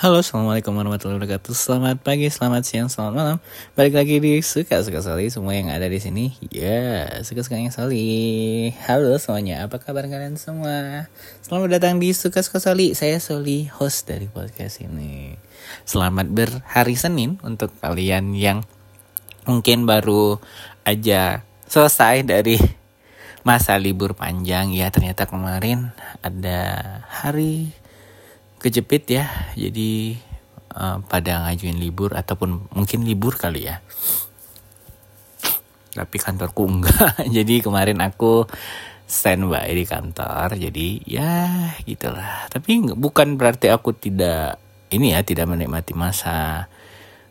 Halo, Assalamualaikum warahmatullahi wabarakatuh. Selamat pagi, selamat siang, selamat malam. Balik lagi di Suka-Suka Soli Semua yang ada di sini. Ya, yeah, suka-suka yang Soli Halo semuanya, apa kabar kalian semua? Selamat datang di Suka-Suka Soli Saya Soli, host dari podcast ini. Selamat berhari Senin Untuk kalian yang mungkin baru aja selesai dari masa libur panjang. Ya, ternyata kemarin ada hari kejepit ya. Jadi uh, pada ngajuin libur ataupun mungkin libur kali ya. Tapi kantorku enggak. Jadi kemarin aku standby di kantor. Jadi ya gitulah. Tapi bukan berarti aku tidak ini ya tidak menikmati masa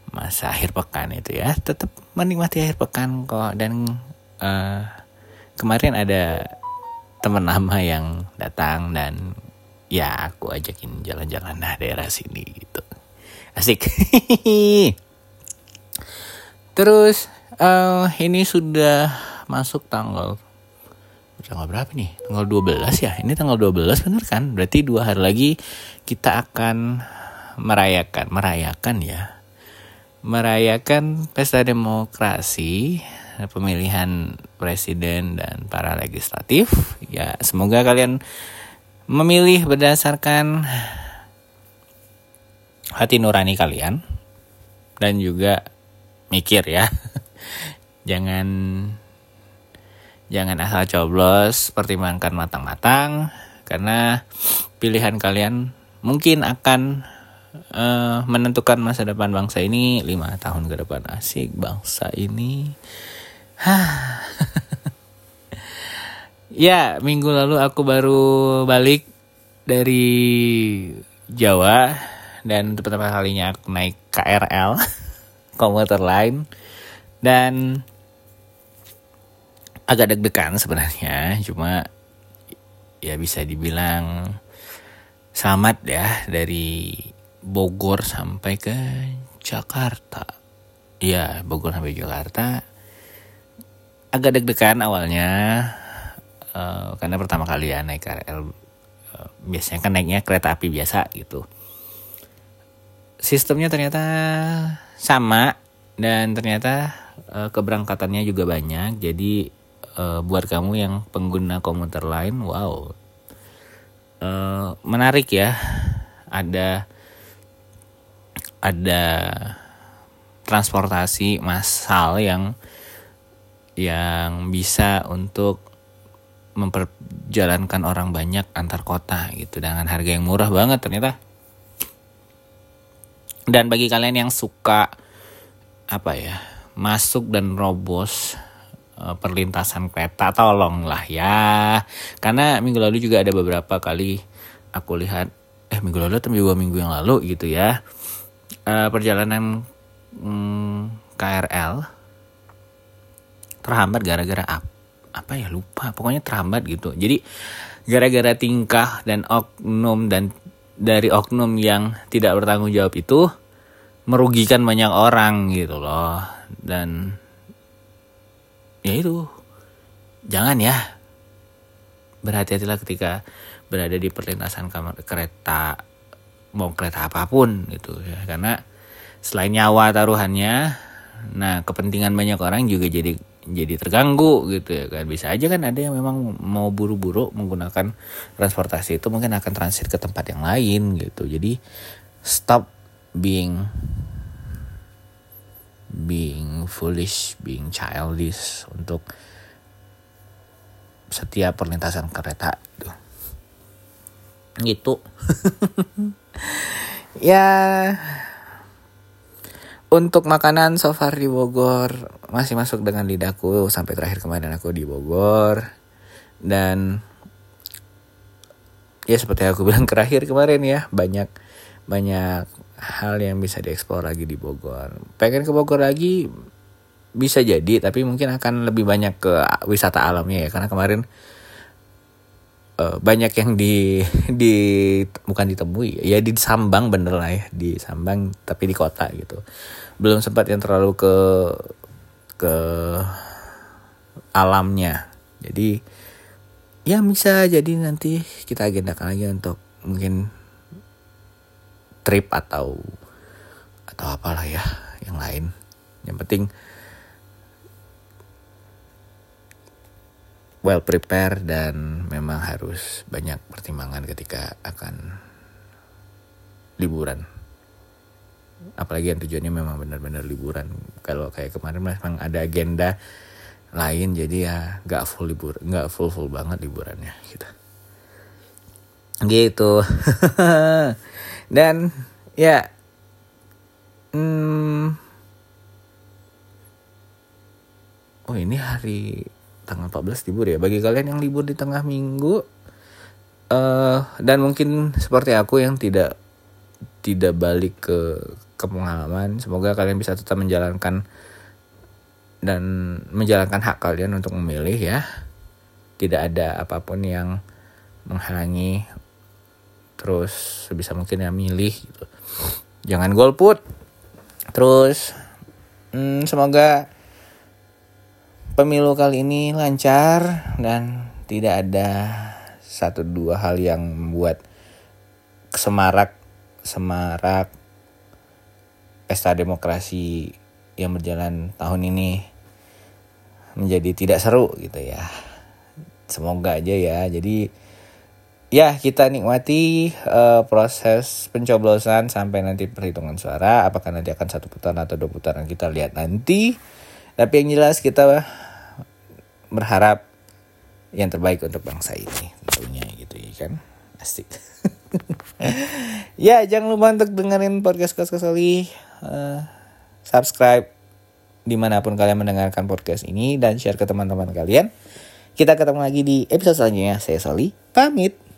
masa akhir pekan itu ya. Tetap menikmati akhir pekan kok. Dan uh, kemarin ada teman lama yang datang dan ya aku ajakin jalan-jalan nah daerah sini gitu. Asik. Terus uh, ini sudah masuk tanggal tanggal berapa nih? Tanggal 12 ya? Ini tanggal 12 bener kan? Berarti dua hari lagi kita akan merayakan merayakan ya. Merayakan pesta demokrasi pemilihan presiden dan para legislatif. Ya semoga kalian memilih berdasarkan hati nurani kalian dan juga mikir ya. jangan jangan asal coblos, pertimbangkan matang-matang karena pilihan kalian mungkin akan uh, menentukan masa depan bangsa ini lima tahun ke depan asik bangsa ini. Ya, minggu lalu aku baru balik dari Jawa dan untuk pertama kalinya aku naik KRL komuter lain. Dan agak deg-degan sebenarnya cuma ya bisa dibilang selamat ya dari Bogor sampai ke Jakarta. Ya Bogor sampai Jakarta. Agak deg-degan awalnya uh, karena pertama kali ya naik KRL eh, biasanya kan naiknya kereta api biasa gitu. Sistemnya ternyata sama dan ternyata uh, keberangkatannya juga banyak. Jadi buat kamu yang pengguna komuter lain wow. Menarik ya. Ada ada transportasi massal yang yang bisa untuk memperjalankan orang banyak antar kota gitu dengan harga yang murah banget ternyata. Dan bagi kalian yang suka apa ya masuk dan robos uh, perlintasan kereta tolonglah ya karena minggu lalu juga ada beberapa kali aku lihat eh minggu lalu atau dua minggu yang lalu gitu ya uh, perjalanan mm, KRL terhambat gara-gara apa apa ya lupa. Pokoknya terhambat gitu. Jadi gara-gara tingkah dan oknum dan dari oknum yang tidak bertanggung jawab itu merugikan banyak orang gitu loh. Dan ya itu. Jangan ya. Berhati-hatilah ketika berada di perlintasan kamar kereta mau kereta apa pun gitu ya. Karena selain nyawa taruhannya nah kepentingan banyak orang juga jadi jadi terganggu gitu ya kan. Bisa aja kan ada yang memang mau buru-buru menggunakan transportasi itu mungkin akan transit ke tempat yang lain gitu. Jadi stop being being foolish being childish untuk setiap perlintasan kereta gitu gitu. Ya untuk makanan so far di Bogor masih masuk dengan lidahku. Sampai terakhir kemarin aku di Bogor. Dan ya seperti aku bilang terakhir kemarin ya banyak banyak hal yang bisa dieksplor lagi di Bogor. Pengen ke Bogor lagi bisa jadi tapi mungkin akan lebih banyak ke wisata alamnya ya. Karena kemarin uh, banyak yang di di bukan ditemui ya di Sambang bener lah ya di Sambang tapi di kota gitu. Belum sempat yang terlalu ke ke alamnya. Jadi ya bisa jadi nanti kita agendakan lagi untuk mungkin trip atau atau apalah ya yang lain. Yang penting well prepared dan memang harus banyak pertimbangan ketika akan liburan. Apalagi yang tujuannya memang benar-benar liburan. Kalau kayak kemarin memang ada agenda lain jadi ya nggak full libur nggak full full banget liburannya gitu. Gitu. Dan ya hmm, oh ini hari tanggal 14 libur ya bagi kalian yang libur di tengah minggu uh, dan mungkin seperti aku yang tidak tidak balik ke ke. Semoga kalian bisa tetap menjalankan dan menjalankan hak kalian untuk memilih ya. Tidak ada apa pun yang menghalangi terus sebisa mungkin ya milih gitu. Jangan golput. Terus hmm, semoga pemilu kali ini lancar dan tidak ada satu dua hal yang membuat semarak semarak pesta demokrasi yang berjalan tahun ini menjadi tidak seru gitu ya. Semoga aja ya. Jadi ya kita nikmati uh, proses pencoblosan sampai nanti perhitungan suara. Apakah nanti akan satu putaran atau dua putaran kita lihat nanti. Tapi yang jelas kita berharap yang terbaik untuk bangsa ini tentunya gitu ya kan. Asik. ya jangan lupa untuk dengerin podcast Kos Kosoli uh, subscribe di mana pun kalian mendengarkan podcast ini dan share ke teman-teman kalian. Kita ketemu lagi di episode selanjutnya. Saya Soli, pamit.